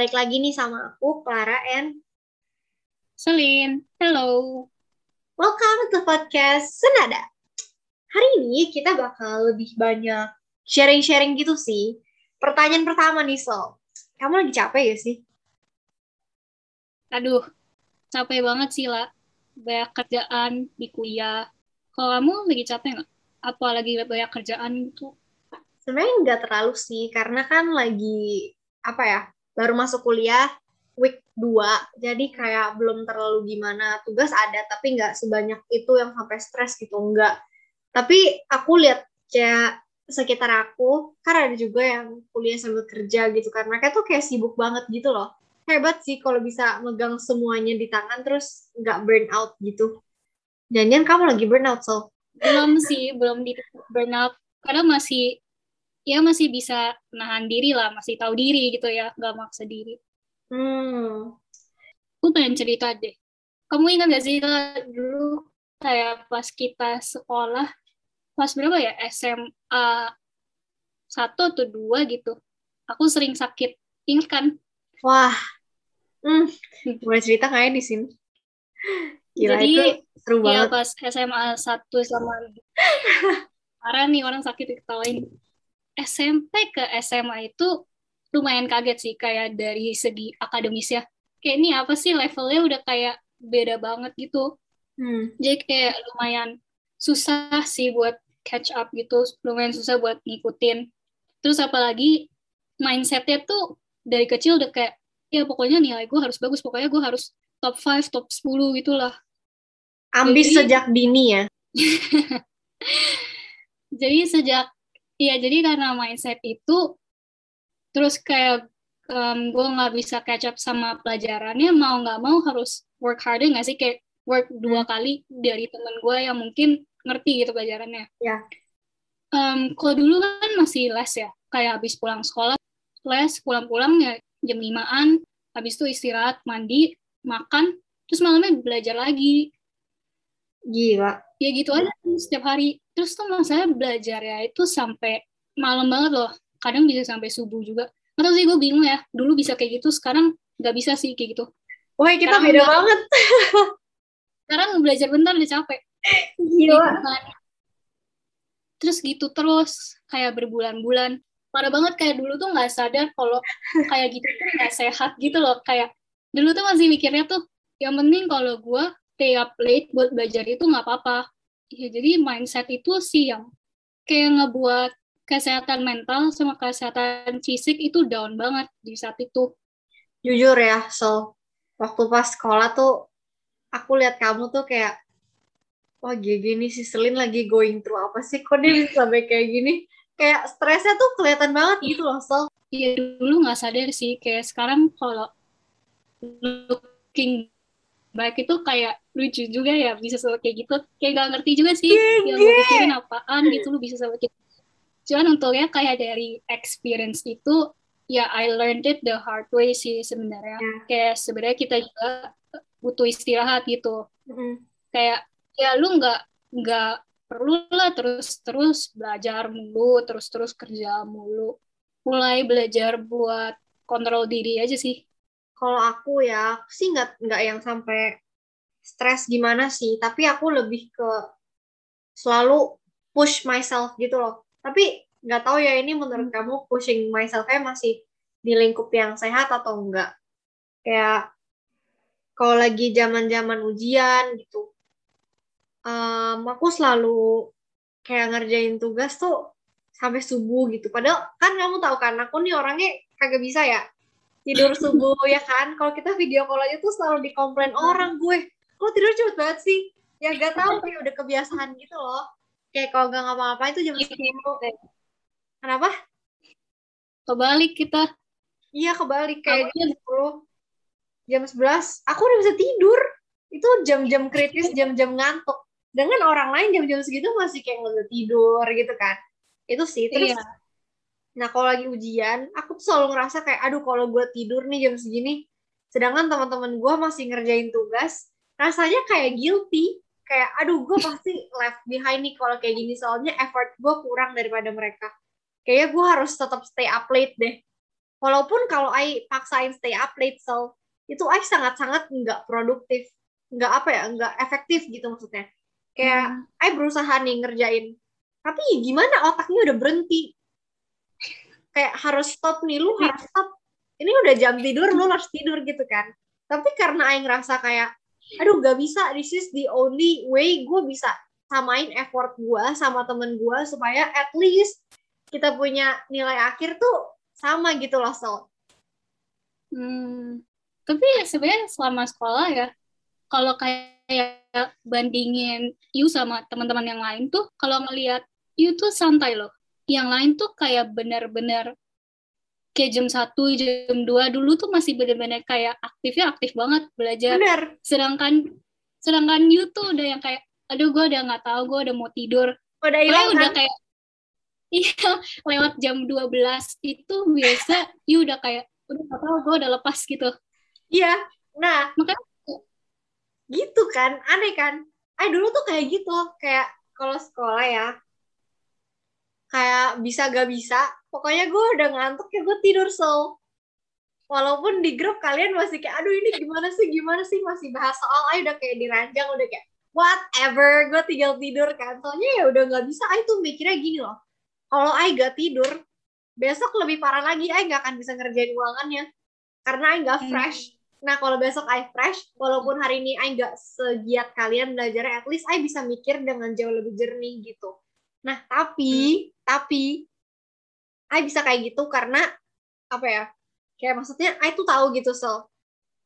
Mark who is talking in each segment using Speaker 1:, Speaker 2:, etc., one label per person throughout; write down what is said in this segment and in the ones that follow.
Speaker 1: Balik lagi nih sama aku, Clara and
Speaker 2: Selin. Hello.
Speaker 1: welcome to podcast Senada. Hari ini kita bakal lebih banyak sharing-sharing gitu sih. Pertanyaan pertama nih, Sol. Kamu lagi capek ya sih?
Speaker 2: Aduh, capek banget sih, lah. Banyak kerjaan di kuliah. Kalau kamu lagi capek nggak? Apa lagi banyak kerjaan gitu?
Speaker 1: Sebenarnya nggak terlalu sih, karena kan lagi, apa ya, baru masuk kuliah, week 2, jadi kayak belum terlalu gimana. Tugas ada, tapi nggak sebanyak itu yang sampai stres gitu, nggak. Tapi aku lihat kayak sekitar aku, kan ada juga yang kuliah sambil kerja gitu kan. Mereka tuh kayak sibuk banget gitu loh. Hebat sih kalau bisa megang semuanya di tangan terus nggak burn out gitu. Jangan kamu lagi burn out, so.
Speaker 2: Belum sih, belum di burnout. Karena masih, ya masih bisa nahan diri lah, masih tahu diri gitu ya, nggak maksa diri.
Speaker 1: Hmm.
Speaker 2: Pengen cerita deh. Kamu ingat gak sih dulu kayak pas kita sekolah, pas berapa ya, SMA satu atau dua gitu, aku sering sakit. Ingat kan?
Speaker 1: Wah, hmm, boleh cerita kayak di sini. Gila
Speaker 2: Jadi,
Speaker 1: itu seru
Speaker 2: ya pas SMA 1 sama parah nih orang sakit diketawain. SMP ke SMA itu lumayan kaget sih kayak dari segi akademis ya. Kayak ini apa sih levelnya udah kayak beda banget gitu.
Speaker 1: Hmm.
Speaker 2: Jadi kayak lumayan susah sih buat catch up gitu, lumayan susah buat ngikutin. Terus apalagi mindsetnya tuh dari kecil udah kayak ya pokoknya nilai gue harus bagus, pokoknya gue harus top 5, top 10 gitulah.
Speaker 1: Ambis
Speaker 2: Jadi-
Speaker 1: sejak dini ya.
Speaker 2: jadi sejak ya jadi karena mindset itu terus kayak um, gue nggak bisa catch up sama pelajarannya mau nggak mau harus work harder nggak sih? Kayak work dua kali dari temen gue yang mungkin ngerti gitu pelajarannya.
Speaker 1: Ya.
Speaker 2: Em, kalau dulu kan masih les ya kayak habis pulang sekolah les pulang-pulang ya jam limaan habis itu istirahat mandi makan terus malamnya belajar lagi
Speaker 1: Gila.
Speaker 2: ya gitu aja setiap hari. Terus tuh saya belajar ya itu sampai malam banget loh. Kadang bisa sampai subuh juga. Nggak tahu sih gue bingung ya. Dulu bisa kayak gitu sekarang nggak bisa sih kayak gitu.
Speaker 1: Wah, kita
Speaker 2: Sekarang
Speaker 1: beda banget.
Speaker 2: sekarang belajar bentar udah capek.
Speaker 1: Gila.
Speaker 2: Gitu kan. terus gitu terus kayak berbulan-bulan. Parah banget kayak dulu tuh nggak sadar kalau kayak gitu tuh nggak sehat gitu loh. Kayak dulu tuh masih mikirnya tuh yang penting kalau gue stay up late buat belajar itu nggak apa-apa. Ya jadi mindset itu sih yang kayak ngebuat kesehatan mental sama kesehatan fisik itu down banget di saat itu.
Speaker 1: Jujur ya, so waktu pas sekolah tuh aku lihat kamu tuh kayak wah gini nih si Selin lagi going through apa sih? Kok dia bisa sampai kayak gini? Kayak stresnya tuh kelihatan banget gitu loh Sol.
Speaker 2: Ya dulu nggak sadar sih. Kayak sekarang kalau looking back itu kayak lucu juga ya bisa sama kayak gitu kayak gak ngerti juga sih yang gue pikirin apaan gitu lu bisa sama kayak gitu. cuman untungnya kayak dari experience itu ya I learned it the hard way sih sebenarnya
Speaker 1: Ya.
Speaker 2: kayak sebenarnya kita juga butuh istirahat gitu
Speaker 1: Mm-mm.
Speaker 2: kayak ya lu nggak nggak perlu lah terus terus belajar mulu terus terus kerja mulu mulai belajar buat kontrol diri aja sih
Speaker 1: kalau aku ya aku sih nggak nggak yang sampai stres gimana sih. Tapi aku lebih ke selalu push myself gitu loh. Tapi nggak tahu ya ini menurut kamu pushing myself kayak masih di lingkup yang sehat atau enggak kayak kalau lagi zaman zaman ujian gitu. Em, aku selalu kayak ngerjain tugas tuh sampai subuh gitu. Padahal kan kamu tahu kan aku nih orangnya kagak bisa ya tidur subuh ya kan? Kalau kita video call aja tuh selalu dikomplain orang gue kok tidur cepet banget sih? Ya gak tahu kayak udah kebiasaan gitu loh. Kayak kalau gak ngapa-ngapain tuh jam 10 kenapa?
Speaker 2: Kebalik kita.
Speaker 1: Iya kebalik. Kayak jam 10 jam 11 aku udah bisa tidur. Itu jam-jam kritis jam-jam ngantuk. Dengan orang lain jam-jam segitu masih kayak nggak bisa tidur gitu kan. Itu sih. Terus
Speaker 2: iya
Speaker 1: Nah, kalau lagi ujian, aku tuh selalu ngerasa kayak, aduh kalau gue tidur nih jam segini, sedangkan teman-teman gue masih ngerjain tugas, rasanya kayak guilty. Kayak, aduh gue pasti left behind nih kalau kayak gini, soalnya effort gue kurang daripada mereka. Kayaknya gue harus tetap stay up late deh. walaupun kalau I paksain stay up late so itu I sangat-sangat nggak produktif nggak apa ya nggak efektif gitu maksudnya kayak hmm. I berusaha nih ngerjain tapi gimana otaknya udah berhenti kayak harus stop nih lu harus stop. Ini udah jam tidur lu harus tidur gitu kan. Tapi karena I ngerasa kayak aduh gak bisa this is the only way gue bisa samain effort gue sama temen gue supaya at least kita punya nilai akhir tuh sama gitu loh so
Speaker 2: hmm, tapi sebenarnya selama sekolah ya kalau kayak bandingin you sama teman-teman yang lain tuh kalau ngelihat you tuh santai loh yang lain tuh kayak benar-benar kayak jam satu jam dua dulu tuh masih benar-benar kayak aktifnya aktif banget belajar.
Speaker 1: Bener.
Speaker 2: sedangkan sedangkan you tuh udah yang kayak aduh gue udah nggak tahu gue udah mau tidur.
Speaker 1: Udah hilang
Speaker 2: udah
Speaker 1: kan?
Speaker 2: kayak iya lewat jam 12 itu biasa you udah kayak udah nggak tahu gue udah lepas gitu.
Speaker 1: Iya. Nah
Speaker 2: makanya
Speaker 1: gitu kan aneh kan? Eh dulu tuh kayak gitu kayak kalau sekolah ya kayak bisa gak bisa. Pokoknya gue udah ngantuk ya gue tidur so. Walaupun di grup kalian masih kayak aduh ini gimana sih gimana sih? Masih bahas soal ayo udah kayak diranjang udah kayak whatever gue tinggal tidur kan. Soalnya ya udah nggak bisa Ay tuh mikirnya gini loh. Kalau Ay gak tidur besok lebih parah lagi Ay gak akan bisa ngerjain ulangannya. Karena Ay gak
Speaker 2: Hmm.
Speaker 1: fresh. Nah kalau besok Ay fresh walaupun hari ini Ay gak segiat kalian belajarnya at least Ay bisa mikir dengan jauh lebih jernih gitu. Nah tapi tapi Ay bisa kayak gitu karena apa ya kayak maksudnya Ay tuh tahu gitu so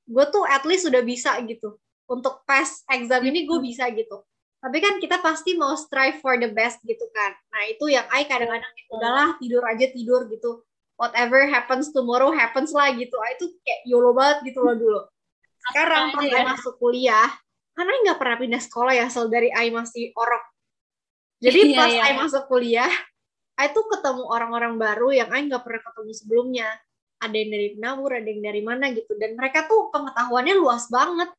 Speaker 1: gue tuh at least sudah bisa gitu. Untuk pass exam ini gue bisa gitu. Tapi kan kita pasti mau strive for the best gitu kan. Nah itu yang Ay kadang-kadang udahlah tidur aja tidur gitu. Whatever happens tomorrow happens lah gitu. Ay tuh kayak YOLO banget gitu loh dulu. Sekarang pas
Speaker 2: ya.
Speaker 1: masuk kuliah karena nggak pernah pindah sekolah ya sel dari Ay masih orok. Jadi
Speaker 2: Iya,
Speaker 1: pas
Speaker 2: iya.
Speaker 1: Ay masuk kuliah Ay tuh ketemu orang-orang baru yang Ay nggak pernah ketemu sebelumnya ada yang dari Penawur, ada yang dari mana gitu dan mereka tuh pengetahuannya luas banget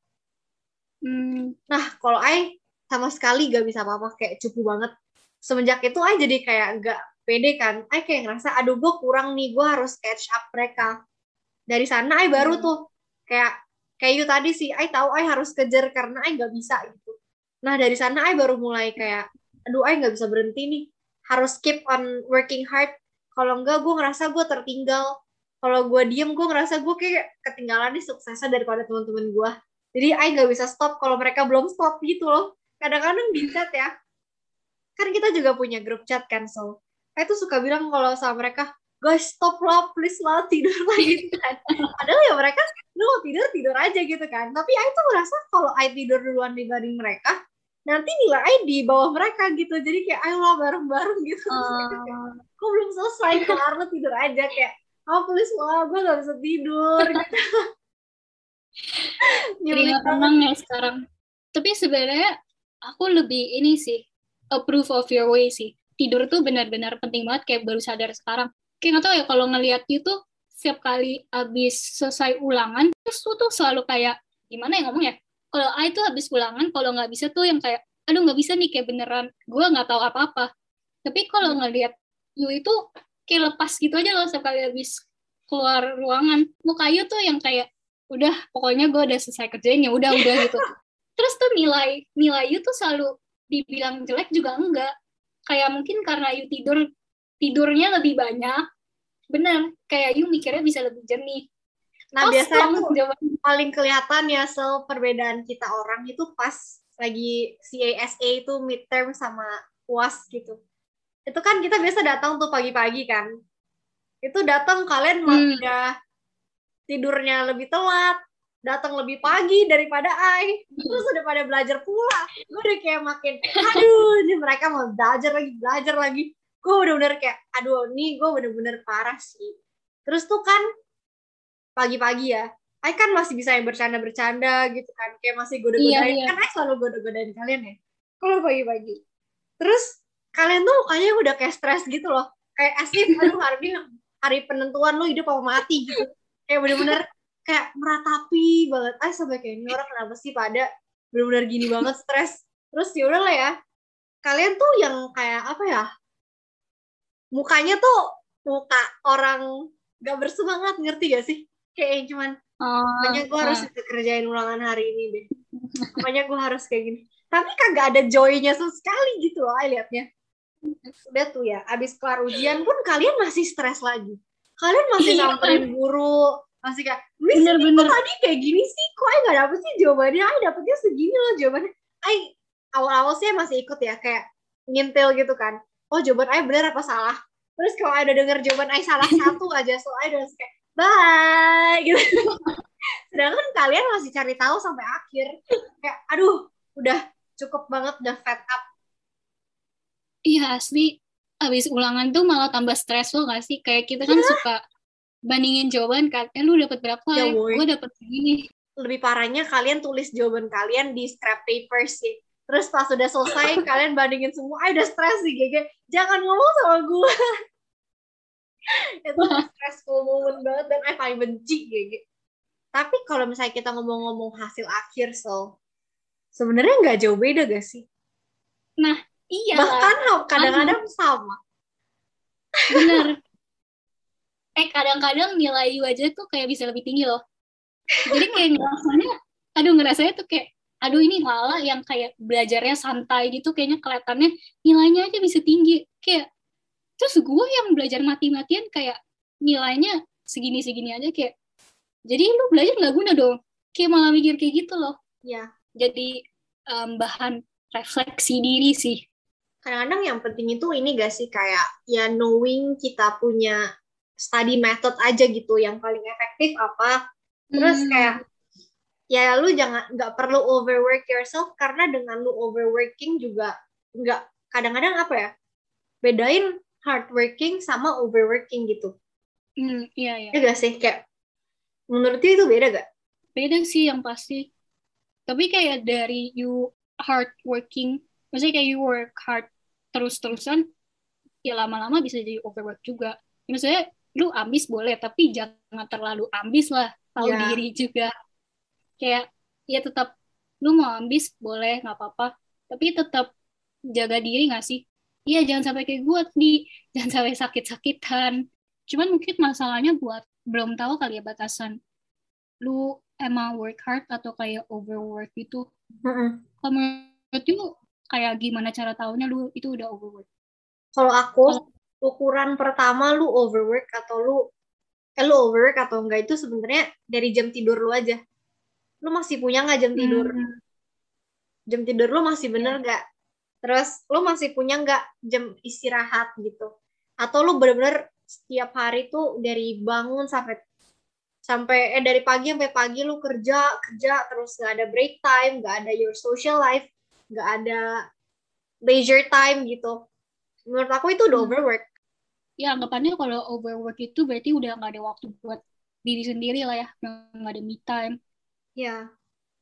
Speaker 2: hmm,
Speaker 1: Nah, kalau Ai sama sekali gak bisa apa-apa, kayak cupu banget. Semenjak itu Ai jadi kayak gak pede kan. Ai kayak ngerasa, aduh gue kurang nih, gue harus catch up mereka. Dari sana Ai baru
Speaker 2: Hmm.
Speaker 1: tuh, kayak kayak itu tadi sih, Ai tahu Ai harus kejar karena Ai gak bisa gitu. Nah, dari sana Ai baru mulai kayak, aduh Ai gak bisa berhenti nih. Harus keep on working hard. Kalau enggak, gue ngerasa gue tertinggal. Kalau gue diem, gue ngerasa gue kayak ketinggalan nih suksesnya daripada teman-teman gue. Jadi I nggak bisa stop kalau mereka belum stop gitu loh. Kadang-kadang di chat ya. Kan kita juga punya grup chat kan, so. I tuh suka bilang kalau sama mereka, guys stop lah, please lah, tidur lagi kan. Padahal ya mereka, lu mau tidur, tidur aja gitu kan. Tapi I tuh merasa kalau I tidur duluan dibanding mereka, nanti nilai di bawah mereka gitu. Jadi kayak, ayo lah bareng-bareng gitu.
Speaker 2: Uh,
Speaker 1: kok belum selesai, kelar lu tidur aja. Kayak, oh please lah, gue gak bisa tidur. Gitu.
Speaker 2: tenang ya sekarang tapi sebenarnya aku lebih ini sih approve of your way sih tidur tuh benar-benar penting banget kayak baru sadar sekarang kayak nggak tahu ya kalau ngelihat tuh setiap kali abis selesai ulangan terus tuh tuh selalu kayak gimana ya ngomong ya kalau I tuh habis ulangan kalau nggak bisa tuh yang kayak aduh nggak bisa nih kayak beneran gue nggak tahu apa-apa. Tapi kalau ngelihat you itu kayak lepas gitu aja loh setiap kali habis keluar ruangan. Muka you tuh yang kayak udah pokoknya gue udah selesai kerjain ya udah udah gitu. Terus tuh nilai nilai you tuh selalu dibilang jelek juga enggak. Kayak mungkin karena you tidur tidurnya lebih banyak bener. Kayak you mikirnya bisa lebih jernih
Speaker 1: Nah,
Speaker 2: Pas
Speaker 1: biasanya paling kelihatan ya sel perbedaan kita orang itu pas lagi CASA itu midterm sama UAS gitu. Itu kan kita biasa datang tuh pagi-pagi kan. Itu datang kalian
Speaker 2: Hmm.
Speaker 1: udah tidurnya lebih telat, datang lebih pagi daripada I. Terus udah pada belajar pula. Gue udah kayak makin, aduh, ini mereka mau belajar lagi, belajar lagi. Gue bener-bener kayak, aduh, nih gue bener-bener parah sih. Terus tuh kan pagi-pagi ya, I kan masih bisa yang bercanda-bercanda gitu kan, kayak masih goda-godain.
Speaker 2: Iya, iya.
Speaker 1: Kan I selalu goda-godain kalian ya, kalau pagi-pagi. Terus kalian tuh mukanya udah kayak stres gitu loh, kayak asli, aduh hari ini hari penentuan lu hidup apa mati gitu. Kayak bener-bener kayak meratapi banget. I sampai kayak ini orang kenapa sih pada bener-bener gini banget stres. Terus ya udah lah ya, kalian tuh yang kayak apa ya, mukanya tuh muka orang nggak bersemangat ngerti gak sih kayak cuman
Speaker 2: Oh,
Speaker 1: pokoknya gue harus
Speaker 2: nah.
Speaker 1: kerjain ulangan hari ini deh. Pokoknya gue harus kayak gini. Tapi kagak ada joy-nya sama sekali gitu loh I liatnya. Udah tuh ya abis kelar ujian pun kalian masih stres lagi. Kalian masih
Speaker 2: Iya.
Speaker 1: samperin guru masih kayak Miss ini
Speaker 2: Bener-bener.
Speaker 1: kok tadi kayak gini sih? Kok I nggak dapet sih jawabannya? I dapetnya segini loh jawabannya. I awal-awal sih masih ikut ya kayak ngintil gitu kan. Oh jawaban I bener apa salah? Terus kalau udah denger jawaban I salah satu aja so I udah kayak bye gitu sedangkan kalian masih cari tahu sampai akhir kayak aduh udah cukup banget udah fed up
Speaker 2: Iya asli abis ulangan tuh malah tambah stressful gak sih? Kayak kita kan suka bandingin jawaban kan, eh lu dapat berapa?
Speaker 1: Ya, boy.
Speaker 2: gue dapat segini.
Speaker 1: lebih parahnya kalian tulis jawaban kalian di scrap paper sih terus pas udah selesai kalian bandingin semua I udah stres sih GG jangan ngomong sama gue itu stressful moment banget dan I paling benci GG tapi kalau misalnya kita ngomong-ngomong hasil akhir so sebenarnya nggak jauh beda gak sih
Speaker 2: Iya lah,
Speaker 1: bahkan kadang-kadang sama
Speaker 2: bener. Eh kadang-kadang nilai aja tuh kayak bisa lebih tinggi loh. Jadi kayak ngerasanya, aduh ngerasanya tuh kayak, aduh ini Lala yang kayak belajarnya santai gitu, kayaknya kelihatannya nilainya aja bisa tinggi. Kayak, terus gue yang belajar mati-matian kayak nilainya segini-segini aja kayak, jadi lu belajar nggak guna dong. Kayak malah mikir kayak gitu loh.
Speaker 1: ya
Speaker 2: Jadi em, bahan refleksi diri sih.
Speaker 1: kadang-kadang yang penting itu ini gak sih kayak ya knowing kita punya study method aja gitu yang paling efektif apa terus
Speaker 2: Hmm.
Speaker 1: kayak ya lu jangan nggak perlu overwork yourself karena dengan lu overworking juga nggak kadang-kadang apa ya bedain hardworking sama overworking gitu.
Speaker 2: Hmm, iya, iya.
Speaker 1: ya gak sih? Kayak menurut itu beda gak?
Speaker 2: beda sih yang pasti. Tapi kayak dari you hard working maksudnya kayak you work hard terus-terusan ya lama-lama bisa jadi overwork juga. Ya, maksudnya lu ambis boleh tapi jangan terlalu ambis lah. Tahu
Speaker 1: Ya.
Speaker 2: diri juga. Kayak ya tetap lu mau ambis boleh nggak apa-apa. Tapi tetap jaga diri nggak sih iya jangan sampai kayak gue di jangan sampai sakit-sakitan. Cuman mungkin masalahnya buat belum tahu kali ya batasan. Lu emang work hard atau kayak overwork gitu? Kalau menurut lu kayak gimana cara tahunya lu itu udah overwork?
Speaker 1: Kalau aku ukuran pertama lu overwork atau lu eh lu overwork atau enggak itu sebenarnya dari jam tidur lu aja. Lu masih punya nggak jam tidur?
Speaker 2: Hmm,
Speaker 1: Jam tidur lu masih bener nggak? Terus lu masih punya nggak jam istirahat gitu? Atau lu bener-bener setiap hari tuh dari bangun sampai sampai eh dari pagi sampai pagi lu kerja kerja terus nggak ada break time, nggak ada your social life, nggak ada leisure time gitu. Menurut aku itu udah
Speaker 2: Hmm.
Speaker 1: overwork.
Speaker 2: ya anggapannya kalau overwork itu berarti udah nggak ada waktu buat diri sendiri lah ya nggak ada me time
Speaker 1: Ya,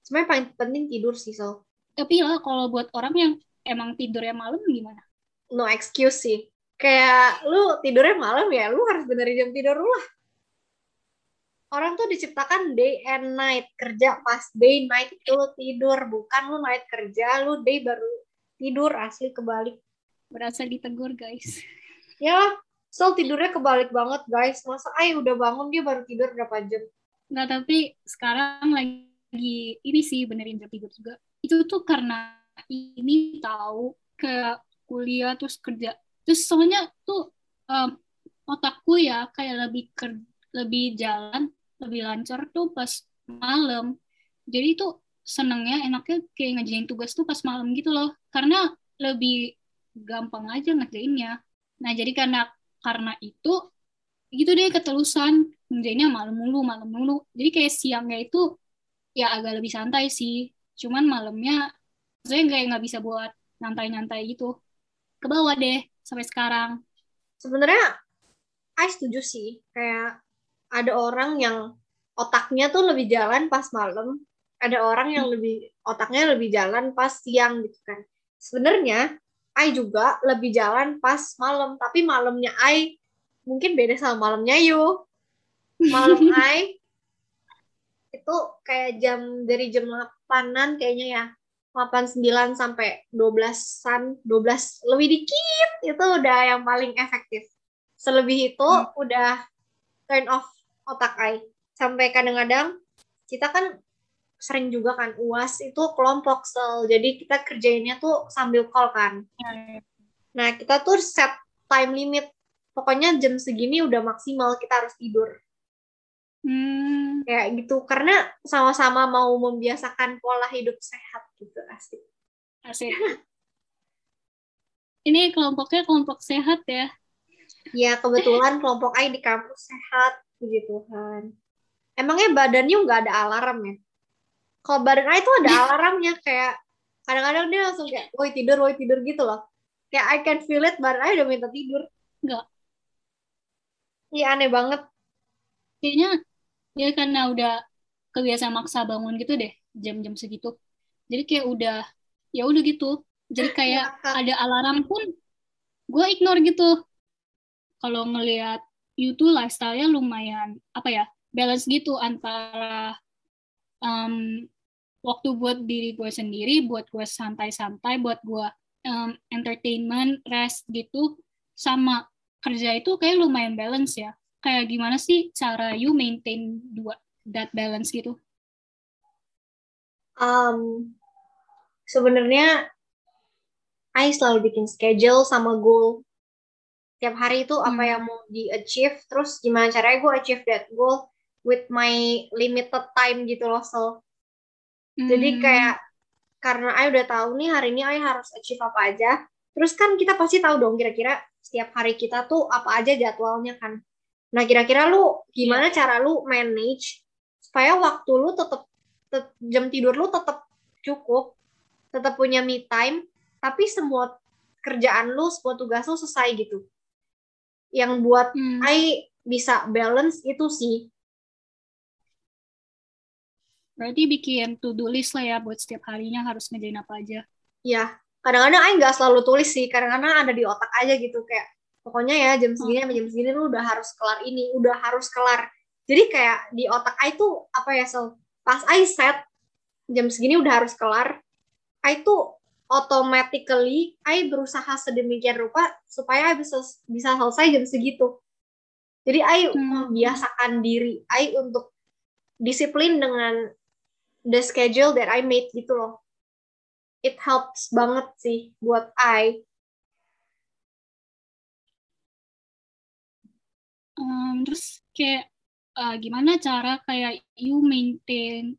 Speaker 1: sebenarnya paling penting tidur sih, so
Speaker 2: tapi lah kalau buat orang yang emang tidurnya malam gimana
Speaker 1: no excuse sih. Kayak lu tidurnya malam ya, lu harus benerin jam tidur lu lah. Orang tuh diciptakan day and night, kerja pas day night itu lu tidur, bukan lu night kerja, lu day baru tidur, asli kebalik.
Speaker 2: berasa ditegur guys
Speaker 1: Ya, so tidurnya kebalik banget guys. Masa ay udah bangun dia baru tidur berapa jam?
Speaker 2: nggak tapi sekarang lagi ini sih benerin jam tidur juga itu tuh karena ini tahu ke kuliah terus kerja. Terus soalnya tuh em, otakku ya kayak lebih ker lebih jalan lebih lancar tuh pas malam. Jadi tuh senengnya enaknya kayak ngerjain tugas tuh pas malam gitu loh. Karena lebih gampang aja ngerjainnya. Nah jadi karena karena itu gitu deh keterusan. Ngerjainnya malam mulu malam mulu. Jadi kayak siangnya itu ya agak lebih santai sih. Cuman malamnya saya kayak nggak bisa buat nyantai-nyantai gitu ke bawah deh sampai sekarang
Speaker 1: Sebenarnya, I setuju sih. Kayak ada orang yang otaknya tuh lebih jalan pas malam, ada orang yang lebih otaknya lebih jalan pas siang gitu kan. Sebenarnya I juga lebih jalan pas malam, tapi malamnya I mungkin beda sama malamnya you. Malam I itu kayak jam dari jam 8-an kayaknya ya. 8 9 sampai 12-an, 12 lebih dikit itu udah yang paling efektif. Selebih itu
Speaker 2: Hmm.
Speaker 1: udah turn off otak I sampai kadang-kadang kita kan sering juga kan uas itu kelompok sel jadi kita kerjainnya tuh sambil call kan. Nah kita tuh set time limit. Pokoknya jam segini udah maksimal kita harus tidur.
Speaker 2: Hmm,
Speaker 1: kayak gitu. Karena sama-sama mau membiasakan pola hidup sehat gitu asik
Speaker 2: asik. Ini kelompoknya kelompok sehat ya.
Speaker 1: ya kebetulan kelompok I di kampus sehat puji Tuhan emangnya badannya nggak ada alarm ya kalau badan I tuh ada alarmnya kayak kadang-kadang dia langsung kayak woi tidur woi tidur gitu loh kayak I can feel it badan I udah minta tidur
Speaker 2: Nggak.
Speaker 1: iya aneh banget
Speaker 2: Kayaknya dia karena udah kebiasaan maksa bangun gitu deh jam-jam segitu. Jadi kayak udah ya udah gitu. Jadi kayak
Speaker 1: Kak.
Speaker 2: ada alarm pun gue ignore gitu. Kalau ngelihat you tuh lifestyle-nya lumayan apa ya balance gitu antara um, waktu buat diri gue sendiri, buat gue santai-santai, buat gue um, entertainment, rest gitu, sama kerja itu kayak lumayan balance ya. Kayak gimana sih cara you maintain dua that balance gitu?
Speaker 1: Um, sebenarnya I selalu bikin schedule sama goal tiap hari itu apa
Speaker 2: Hmm.
Speaker 1: yang mau di achieve terus gimana caranya gue achieve that goal with my limited time gitu loh so Jadi
Speaker 2: Hmm,
Speaker 1: kayak karena I udah tahu nih hari ini I harus achieve apa aja. Terus kan kita pasti tahu dong kira-kira setiap hari kita tuh apa aja jadwalnya kan. Nah kira-kira lu gimana cara lu manage supaya waktu lu tetap tet- jam tidur lu tetap cukup, tetap punya me time, tapi semua kerjaan lu, semua tugas lu selesai gitu. Yang buat
Speaker 2: hmm,
Speaker 1: I bisa balance itu sih.
Speaker 2: berarti bikin to-do list lah ya buat setiap harinya harus ngerjain apa aja.
Speaker 1: Ya, kadang-kadang Aing nggak selalu tulis sih, kadang-kadang ada di otak aja gitu kayak pokoknya ya jam segini sampai jam segini lu udah harus kelar ini, udah harus kelar. Jadi kayak di otak Aing tuh apa ya sel pas Aing set jam segini udah harus kelar, Aing tuh automatically Aing berusaha sedemikian rupa supaya Aing bisa bisa selesai jam segitu. Jadi Aing
Speaker 2: Hmm.
Speaker 1: membiasakan diri Aing untuk disiplin dengan the schedule that I made gitu loh it helps banget sih buat I.
Speaker 2: Um, terus kayak uh, gimana cara kayak you maintain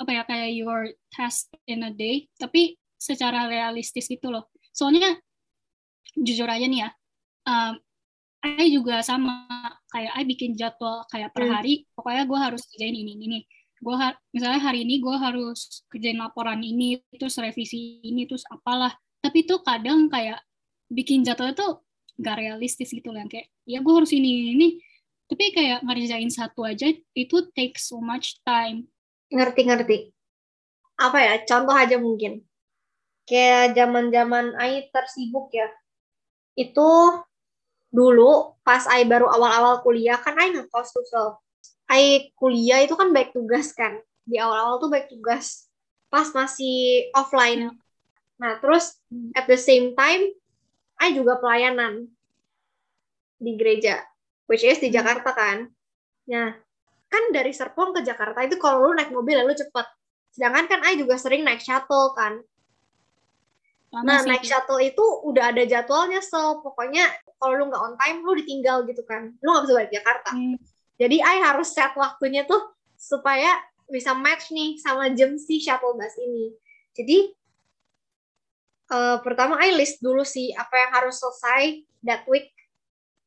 Speaker 2: apa ya kayak your task in a day tapi secara realistis gitu loh. Soalnya jujur aja nih ya, um, I juga sama kayak I bikin jadwal kayak per
Speaker 1: Hmm.
Speaker 2: hari, pokoknya gue harus kerjain ini ini. nih. Gue misalnya hari ini gue harus kerjain laporan ini, terus revisi ini, terus apalah. Tapi tuh kadang kayak bikin jadwal itu gak realistis gitu loh yang kayak ya gue harus ini ini tapi kayak ngerjain satu aja itu takes so much time
Speaker 1: Ngerti-ngerti. Apa ya? Contoh aja mungkin. Kayak zaman-zaman I tersibuk ya. Itu dulu pas I baru awal-awal kuliah kan I ngekos tuh so. I kuliah itu kan baik tugas kan. Di awal-awal tuh baik tugas. Pas masih offline. Nah, terus at the same time I juga pelayanan di gereja, which is di
Speaker 2: Hmm.
Speaker 1: Jakarta kan. Nah, kan dari Serpong ke Jakarta itu kalau lu naik mobil ya lu cepet. Sedangkan kan I juga sering naik shuttle kan.
Speaker 2: lama
Speaker 1: Nah,
Speaker 2: sih
Speaker 1: naik shuttle itu udah ada jadwalnya, so pokoknya kalau lu nggak on time, lu ditinggal gitu kan. Lu nggak bisa balik Jakarta.
Speaker 2: Hmm,
Speaker 1: Jadi I harus set waktunya tuh supaya bisa match nih sama jam si shuttle bus ini. Jadi eh, pertama I list dulu sih apa yang harus selesai that week.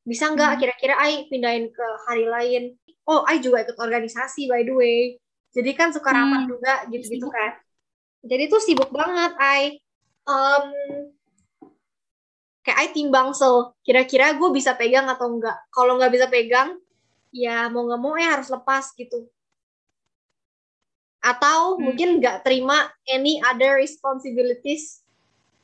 Speaker 1: Bisa nggak
Speaker 2: Hmm.
Speaker 1: kira-kira I pindahin ke hari lain? Oh, I juga ikut organisasi by the way. Jadi kan suka rapat
Speaker 2: Hmm.
Speaker 1: juga gitu-gitu kan. Jadi tuh sibuk banget I. Em, kayak I timbang so kira-kira gue bisa pegang atau enggak. Kalau nggak bisa pegang, ya mau nggak mau ya harus lepas gitu. Atau
Speaker 2: Hmm.
Speaker 1: mungkin nggak terima any other responsibilities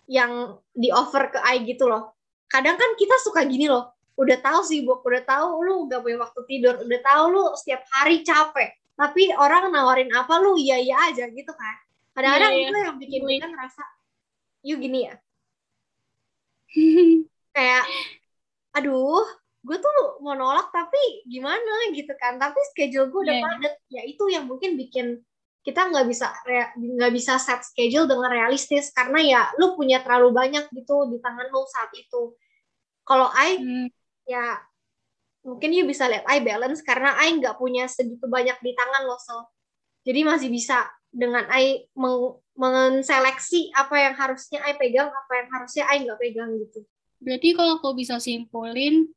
Speaker 1: yang di offer ke I gitu loh. Kadang kan kita suka gini loh, udah tahu sibuk, udah tahu lu nggak punya waktu tidur, udah tahu lu setiap hari capek, tapi orang nawarin apa lu iya iya aja gitu kan. Kadang-kadang
Speaker 2: Iya, iya.
Speaker 1: itu yang bikin kita ngerasa, you gini ya, kayak aduh gue tuh mau nolak tapi gimana? Gitu kan. Tapi schedule gue udah
Speaker 2: Yeah.
Speaker 1: padat. Ya itu yang mungkin bikin kita nggak bisa nggak bisa set schedule dengan realistis. Karena ya lu punya terlalu banyak gitu di tangan lu saat itu. Kalau I
Speaker 2: Hmm,
Speaker 1: ya mungkin you bisa lihat I balance karena I nggak punya segitu banyak di tangan loh so jadi masih bisa dengan I meng- menseleksi apa yang harusnya I pegang apa yang harusnya I nggak pegang gitu
Speaker 2: berarti kalau aku bisa simpulin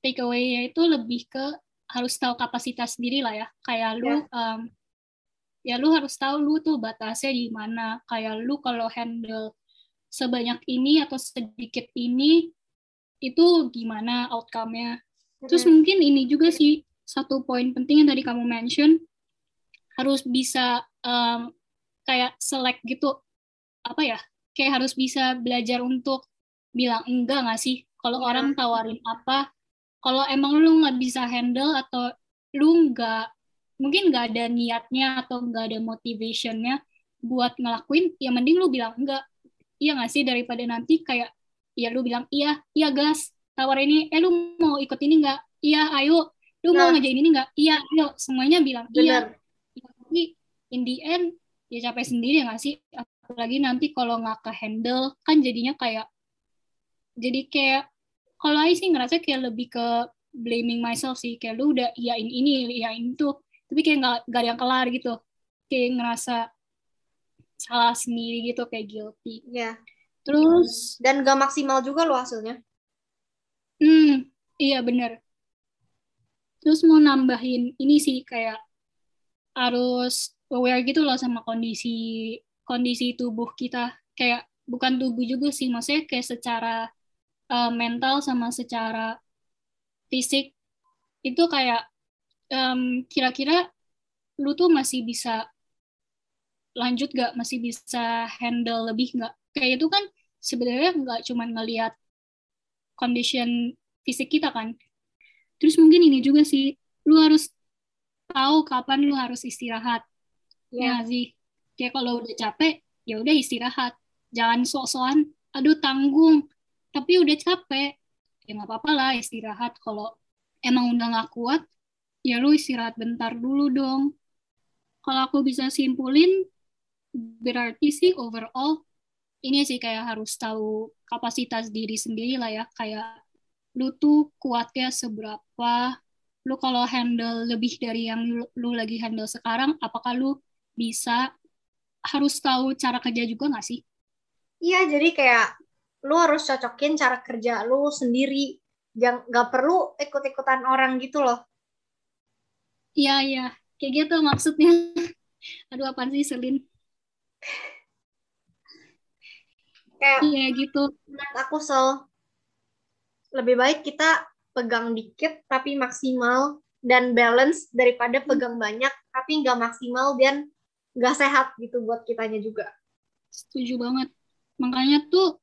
Speaker 2: takeaway-nya itu lebih ke harus tahu kapasitas diri lah ya. Kayak lu um, ya lu harus tahu lu tuh batasnya di mana. Kayak lu kalau handle sebanyak ini atau sedikit ini itu gimana outcome-nya. Terus mungkin ini juga sih satu poin penting yang tadi kamu mention harus bisa um, kayak select gitu apa ya kayak harus bisa belajar untuk bilang enggak nggak sih kalau
Speaker 1: Iya.
Speaker 2: orang tawarin apa kalau emang lu nggak bisa handle atau lu nggak mungkin nggak ada niatnya atau nggak ada motivationnya buat ngelakuin ya mending lu bilang enggak iya nggak sih daripada nanti kayak ya lu bilang iya iya gas. Tawar ini eh lu mau ikut ini nggak? Iya ayo. Lu mau
Speaker 1: Nah.
Speaker 2: ngerjain ini nggak? Iya ayo. Semuanya bilang iya.
Speaker 1: Bener.
Speaker 2: Ya, tapi in the end ya capek sendiri nggak sih? Apalagi nanti kalau nggak ke handle kan jadinya kayak jadi kayak kalau I sih ngerasa kayak lebih ke blaming myself sih kayak lu udah iyain ini iyain itu tapi kayak nggak nggak ada yang kelar gitu. Kayak ngerasa salah sendiri gitu kayak guilty.
Speaker 1: Ya
Speaker 2: terus
Speaker 1: dan gak maksimal juga loh hasilnya.
Speaker 2: Hmm iya bener. Terus mau nambahin ini sih kayak harus aware gitu loh sama kondisi kondisi tubuh kita. Kayak bukan tubuh juga sih maksudnya kayak secara uh, mental sama secara fisik. Itu kayak um, kira-kira lu tuh masih bisa lanjut gak? Masih bisa handle lebih nggak kayak itu kan sebenarnya nggak cuma ngelihat condition fisik kita kan. Terus mungkin ini juga sih lu harus tahu kapan lu harus istirahat. Ya. nggak sih? Kayak kalau udah capek ya udah istirahat. Jangan sok-sokan aduh tanggung. Tapi udah capek ya nggak apa-apa lah istirahat. Kalau emang udah nggak kuat ya lu istirahat bentar dulu dong. Kalau aku bisa simpulin berarti sih overall ini sih kayak harus tahu kapasitas diri sendiri lah ya. Kayak lu tuh kuatnya seberapa lu kalau handle lebih dari yang lu, lu lagi handle sekarang apakah lu bisa harus tahu cara kerja juga nggak sih?
Speaker 1: Iya jadi kayak lu harus cocokin cara kerja lu sendiri. Jangan nggak perlu ikut-ikutan orang gitu loh.
Speaker 2: Iya iya. Kayak gitu maksudnya. Aduh apaan sih Selin
Speaker 1: kayak
Speaker 2: iya gitu.
Speaker 1: menurut aku sel lebih baik kita pegang dikit tapi maksimal dan balance daripada pegang banyak tapi nggak maksimal dan nggak sehat gitu buat kitanya juga.
Speaker 2: Setuju banget. Makanya tuh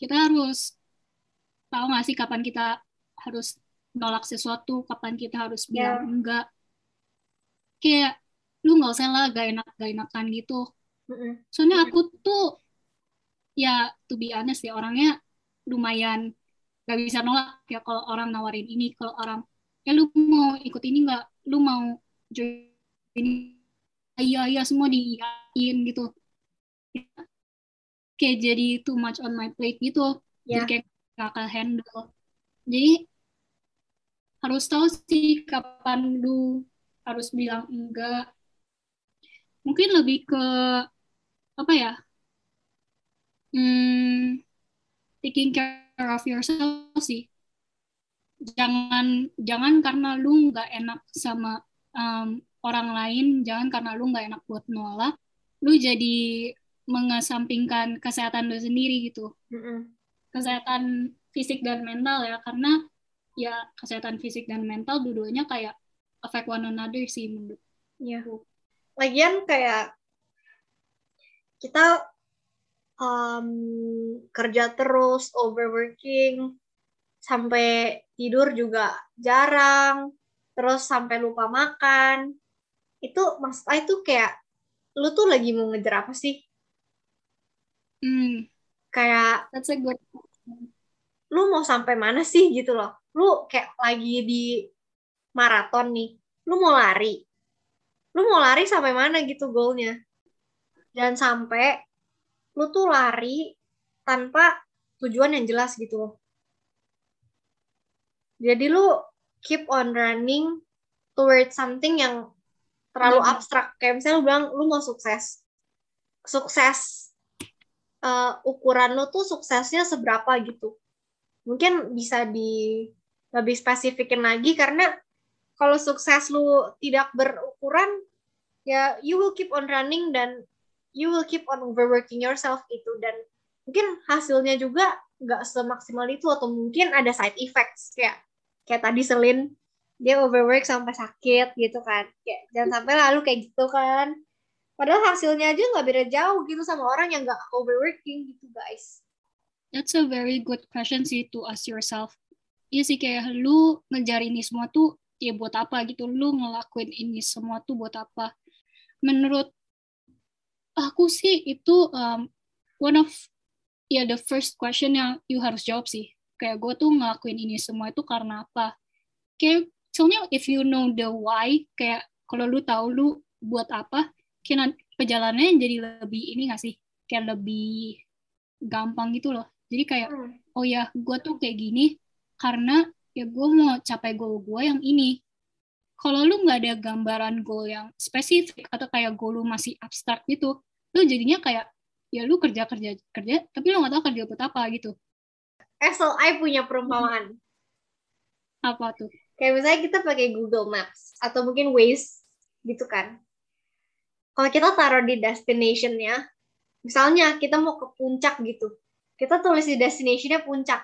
Speaker 2: kita harus tahu nggak sih kapan kita harus nolak sesuatu kapan kita harus bilang
Speaker 1: Ya.
Speaker 2: enggak. Kayak lu nggak usah lah gak enak gak enakan gitu. Soalnya aku tuh ya to be honest ya orangnya lumayan gak bisa nolak ya kalau orang nawarin ini kalau orang ya lu mau ikut ini nggak? Lu mau join ini? Iya iya semua diiyain gitu. Kayak jadi too much on my plate gitu. Jadi
Speaker 1: Ya.
Speaker 2: kayak gak akan handle. Jadi harus tahu sih kapan lu harus bilang enggak. Mungkin lebih ke apa ya hmm, taking care of yourself sih jangan jangan karena lu nggak enak sama um, orang lain jangan karena lu nggak enak buat nolak lu jadi mengesampingkan kesehatan lu sendiri gitu
Speaker 1: Mm-mm.
Speaker 2: kesehatan fisik dan mental ya karena ya kesehatan fisik dan mental dua-duanya kayak affect one another sih menurut
Speaker 1: Iya. Lagian kayak kita um, kerja terus, overworking, sampai tidur juga jarang, terus sampai lupa makan. Itu maksud itu kayak lu tuh lagi mau ngejar apa sih?
Speaker 2: hmm.
Speaker 1: Kayak
Speaker 2: that's a good
Speaker 1: lu mau sampai mana sih gitu loh? Lu kayak lagi di maraton nih lu mau lari. Lu mau lari sampai mana gitu goalnya? Dan sampai lu tuh lari tanpa tujuan yang jelas gitu loh. Jadi lu keep on running towards something yang terlalu hmm. abstrak. Kayak misalnya lu bilang lu mau sukses. Sukses uh, ukuran lu tuh suksesnya seberapa gitu. Mungkin bisa di lebih spesifikin lagi karena kalau sukses lu tidak berukuran ya you will keep on running dan you will keep on overworking yourself itu dan mungkin hasilnya juga nggak semaksimal itu atau mungkin ada side effects kayak kayak tadi Selin dia overwork sampai sakit gitu kan kayak jangan sampai lalu kayak gitu kan padahal hasilnya aja nggak beda jauh gitu sama orang yang nggak overworking gitu guys
Speaker 2: That's a very good question sih to ask yourself. Iya sih kayak lu ngejar ini semua tuh ya buat apa gitu. Lu ngelakuin ini semua tuh buat apa. Menurut aku sih itu um, one of ya the first question yang you harus jawab sih. Kayak gue tuh ngelakuin ini semua itu karena apa. Kayak soalnya if you know the why, kayak kalau lu tahu lu buat apa, kayak perjalanannya jadi lebih ini gak sih? Kayak lebih gampang gitu loh jadi kayak hmm. oh ya gue tuh kayak gini karena ya gue mau capai goal gue yang ini kalau lu nggak ada gambaran goal yang spesifik atau kayak goal lu masih abstrak gitu lu jadinya kayak ya lu kerja kerja kerja tapi lu nggak tahu kerja buat apa gitu.
Speaker 1: Eh so I punya perumpamaan.
Speaker 2: Apa tuh?
Speaker 1: Kayak misalnya kita pakai Google Maps atau mungkin Waze gitu kan. Kalau kita taruh di destinationnya misalnya kita mau ke puncak gitu. Kita tulis di destinationnya puncak.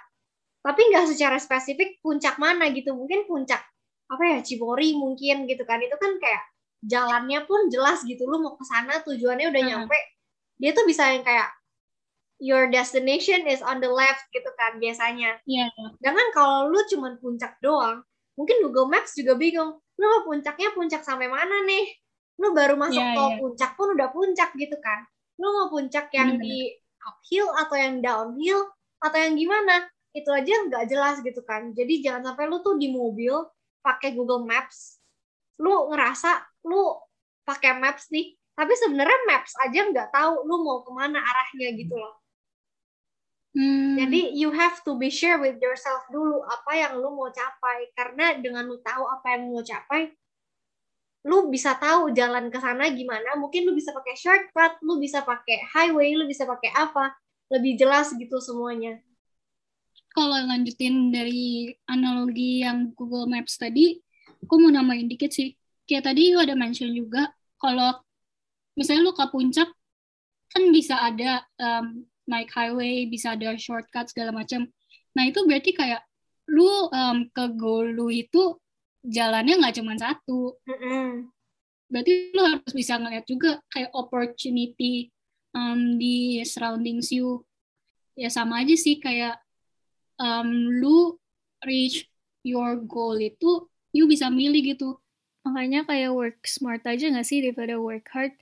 Speaker 1: Tapi nggak secara spesifik puncak mana gitu. Mungkin puncak apa ya Cibori mungkin gitu kan. Itu kan kayak jalannya pun jelas gitu lu mau ke sana tujuannya udah hmm. nyampe dia tuh bisa yang kayak your destination is on the left gitu kan biasanya.
Speaker 2: Iya.
Speaker 1: Yeah. kalau lu cuman puncak doang, mungkin Google Maps juga bingung. Lu mau puncaknya puncak sampai mana nih? Lu baru masuk yeah, tol yeah. puncak pun udah puncak gitu kan. Lu mau puncak yang hmm. di uphill atau yang downhill atau yang gimana itu aja nggak jelas gitu kan jadi jangan sampai lu tuh di mobil pakai Google Maps lu ngerasa lu pakai Maps nih tapi sebenarnya Maps aja nggak tahu lu mau ke mana arahnya gitu loh. Hmm. jadi you have to be sure with yourself dulu apa yang lu mau capai. Karena dengan lu tahu apa yang lu mau capai lu bisa tahu jalan ke sana gimana. Mungkin lu bisa pakai shortcut lu bisa pakai highway lu bisa pakai apa. Lebih jelas gitu semuanya.
Speaker 2: Kalau lanjutin dari analogi yang Google Maps tadi aku mau nambahin dikit sih kayak tadi lu ada mention juga kalau misalnya lu ke puncak kan bisa ada um, naik highway bisa ada shortcut segala macam nah itu berarti kayak lu um, ke goal lu itu jalannya nggak cuma satu. Berarti lo harus bisa ngeliat juga kayak opportunity um, di surroundings you. Ya sama aja sih kayak um, lu reach your goal itu, you bisa milih gitu.
Speaker 3: Makanya kayak work smart aja nggak sih daripada work hard.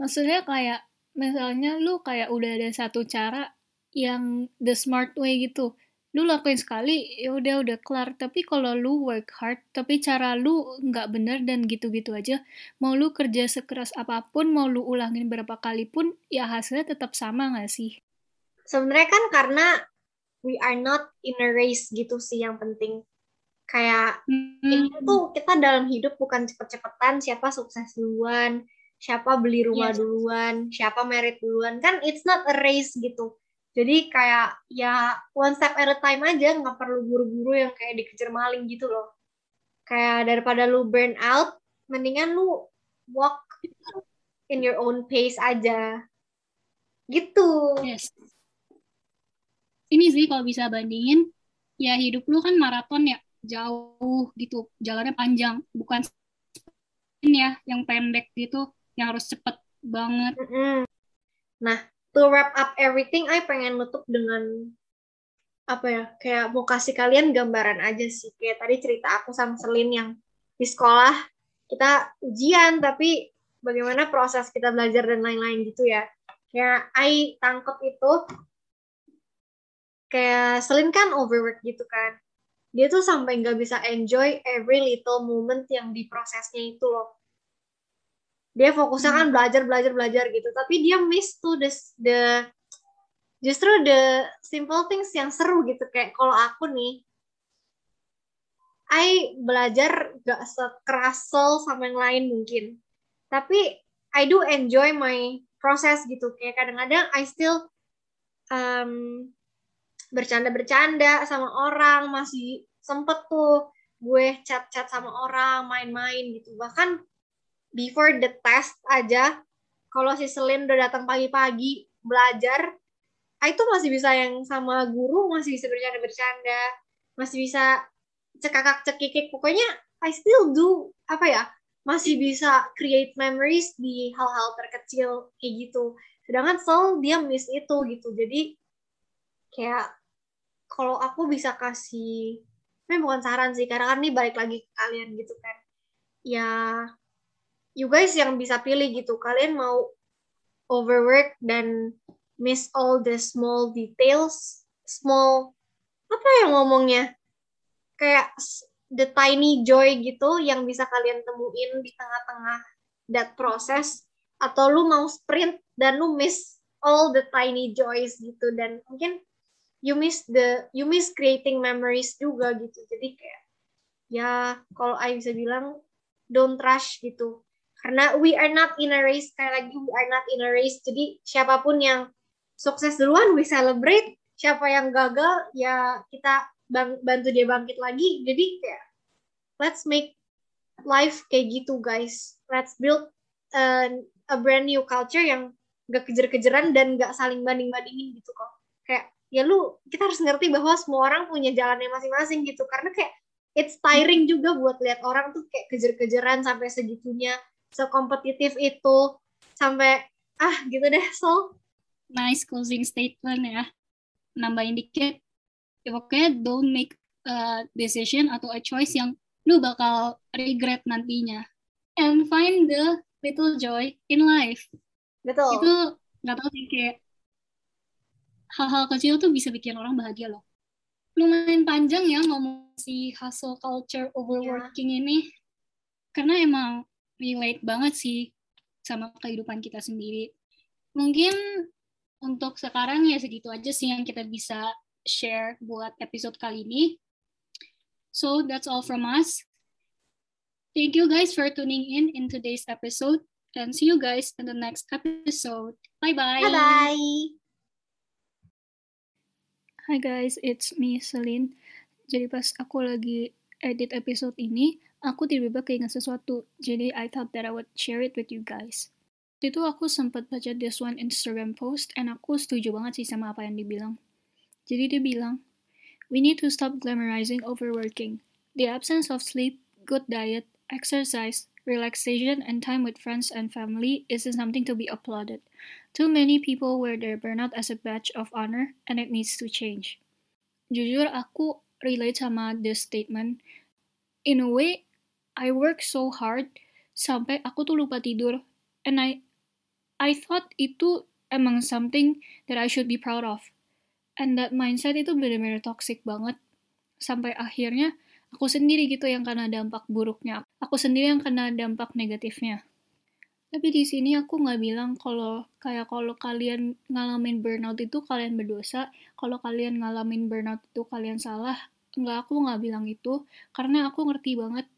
Speaker 3: Maksudnya kayak misalnya lu kayak udah ada satu cara yang the smart way gitu lu lakuin sekali ya udah udah kelar tapi kalau lu work hard tapi cara lu nggak bener dan gitu-gitu aja mau lu kerja sekeras apa pun mau lu ulangin berapa kali pun ya hasilnya tetap sama nggak sih
Speaker 1: sebenarnya kan karena we are not in a race gitu sih yang penting kayak hmm. ini tuh kita dalam hidup bukan cepet-cepetan siapa sukses duluan siapa beli rumah yes. duluan siapa merit duluan kan it's not a race gitu jadi kayak ya one step at a time aja, nggak perlu buru-buru yang kayak dikejar maling gitu loh. Kayak daripada lu burn out, mendingan lu walk in your own pace aja. Gitu.
Speaker 2: Yes. Ini sih kalau bisa bandingin, ya hidup lu kan maraton ya, jauh gitu, jalannya panjang, bukan ya yang pendek gitu, yang harus cepet banget. Mm
Speaker 1: -hmm. Nah, to wrap up everything, I pengen nutup dengan apa ya kayak mau kasih kalian gambaran aja sih. Kayak tadi cerita aku sama Selin yang di sekolah kita ujian tapi bagaimana proses kita belajar dan lain-lain gitu ya. Kayak I tangkep itu kayak Selin kan overwork gitu kan dia tuh sampai nggak bisa enjoy every little moment yang di prosesnya itu loh. Dia fokusnya kan belajar belajar belajar gitu. Tapi dia miss tuh the, the justru the simple things yang seru gitu. Kayak kalau aku nih I belajar gak sekeras sama yang lain mungkin. Tapi I do enjoy my process gitu. Kayak kadang-kadang I still um, bercanda-bercanda sama orang masih sempet tuh gue chat-chat sama orang main-main gitu. Bahkan before the test aja kalau si Selin udah datang pagi-pagi belajar I itu masih bisa yang sama guru masih bisa bercanda-bercanda masih bisa cekakak cekikik pokoknya I still do apa ya masih bisa create memories di hal-hal terkecil kayak gitu. Sedangkan Sol dia miss itu gitu. Jadi kayak kalau aku bisa kasih ini bukan saran sih karena kan ini balik lagi ke kalian gitu kan. Ya you guys yang bisa pilih gitu kalian mau overwork dan miss all the small details small apa yang ngomongnya? Kayak the tiny joy gitu yang bisa kalian temuin di tengah-tengah that process atau lu mau sprint dan lu miss all the tiny joys gitu. Dan mungkin you miss the you miss creating memories juga gitu. Jadi kayak ya kalau I bisa bilang don't rush gitu. Karena we are not in a race kayak lagi we are not in a race. Jadi siapa pun yang sukses duluan we celebrate. Siapa yang gagal ya kita bang, bantu dia bangkit lagi. Jadi kayak let's make life kayak gitu guys. Let's build a, a brand new culture yang gak kejar-kejaran dan gak saling banding-bandingin gitu kok. Kayak ya lu kita harus ngerti bahwa semua orang punya jalannya masing-masing gitu. Karena kayak it's tiring juga buat lihat orang tuh kayak kejar-kejaran sampai segitunya sekompetitif itu sampai ah gitu deh so
Speaker 2: nice closing statement ya. Nambahin dikit. Ya pokoknya don't make a decision atau a choice yang lu bakal regret nantinya. And find the little joy in life.
Speaker 1: Betul.
Speaker 2: Itu nggak tahu sih kayak hal-hal kecil tuh bisa bikin orang bahagia loh. Lumayan panjang ya ngomong si hustle culture overworking yeah. ini. Karena emang relate banget sih sama kehidupan kita sendiri. Mungkin untuk sekarang ya segitu aja sih yang kita bisa share buat episode kali ini. So that's all from us. Thank you guys for tuning in in today's episode and see you guys in the next episode. Bye-bye.
Speaker 1: Bye-bye.
Speaker 3: Hi guys, it's me Celine. Jadi pas aku lagi edit episode ini, aku tiba-tiba keinget sesuatu. Jadi I thought that I would share it with you guys. Itu aku sempat baca this one Instagram post, and aku setuju banget sih sama apa yang dibilang. Jadi dia bilang, We need to stop glamorizing overworking. The absence of sleep, good diet, exercise, relaxation, and time with friends and family isn't something to be applauded. Too many people wear their burnout as a badge of honor, and it needs to change. Jujur, aku relate sama this statement. In a way, I work so hard sampai aku tuh lupa tidur, and I, I thought itu emang something that I should be proud of. And that mindset itu benar-benar toxic banget. Sampai akhirnya aku sendiri gitu yang kena dampak buruknya. Aku sendiri yang kena dampak negatifnya. Tapi di sini aku nggak bilang kalau kayak kalau kalian ngalamin burnout itu kalian berdosa, kalau kalian ngalamin burnout itu kalian salah. Nggak, aku nggak bilang itu, karena aku ngerti banget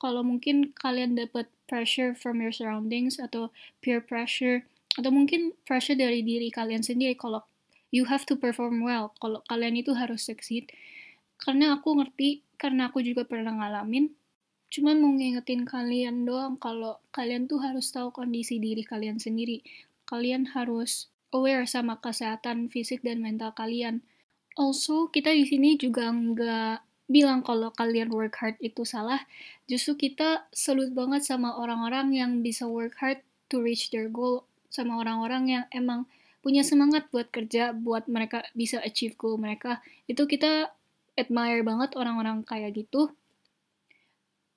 Speaker 3: kalau mungkin kalian dapat pressure from your surroundings atau peer pressure atau mungkin pressure dari diri kalian sendiri kalau you have to perform well kalau kalian itu harus succeed karena aku ngerti karena aku juga pernah ngalamin Cuman mau ngingetin kalian doang kalau kalian tuh harus tahu kondisi diri kalian sendiri. Kalian harus aware sama kesehatan fisik dan mental kalian. Also, kita di sini juga nggak bilang kalau kalian work hard itu salah. Justru kita salut banget sama orang-orang yang bisa work hard to reach their goal. Sama orang-orang yang emang punya semangat buat kerja, buat mereka bisa achieve goal mereka. Itu kita admire banget orang-orang kayak gitu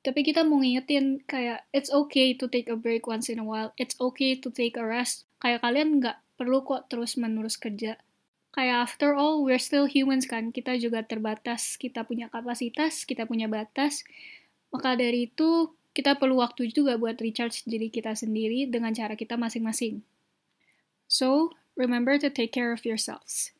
Speaker 3: tapi kita mau ngingetin kayak it's okay to take a break once in a while. It's okay to take a rest. Kayak kalian nggak perlu kok terus menerus kerja. Kayak after all we're still humans kan. Kita juga terbatas. Kita punya kapasitas kita punya batas. Maka dari itu kita perlu waktu juga buat recharge diri kita sendiri dengan cara kita masing-masing. So remember to take care of yourselves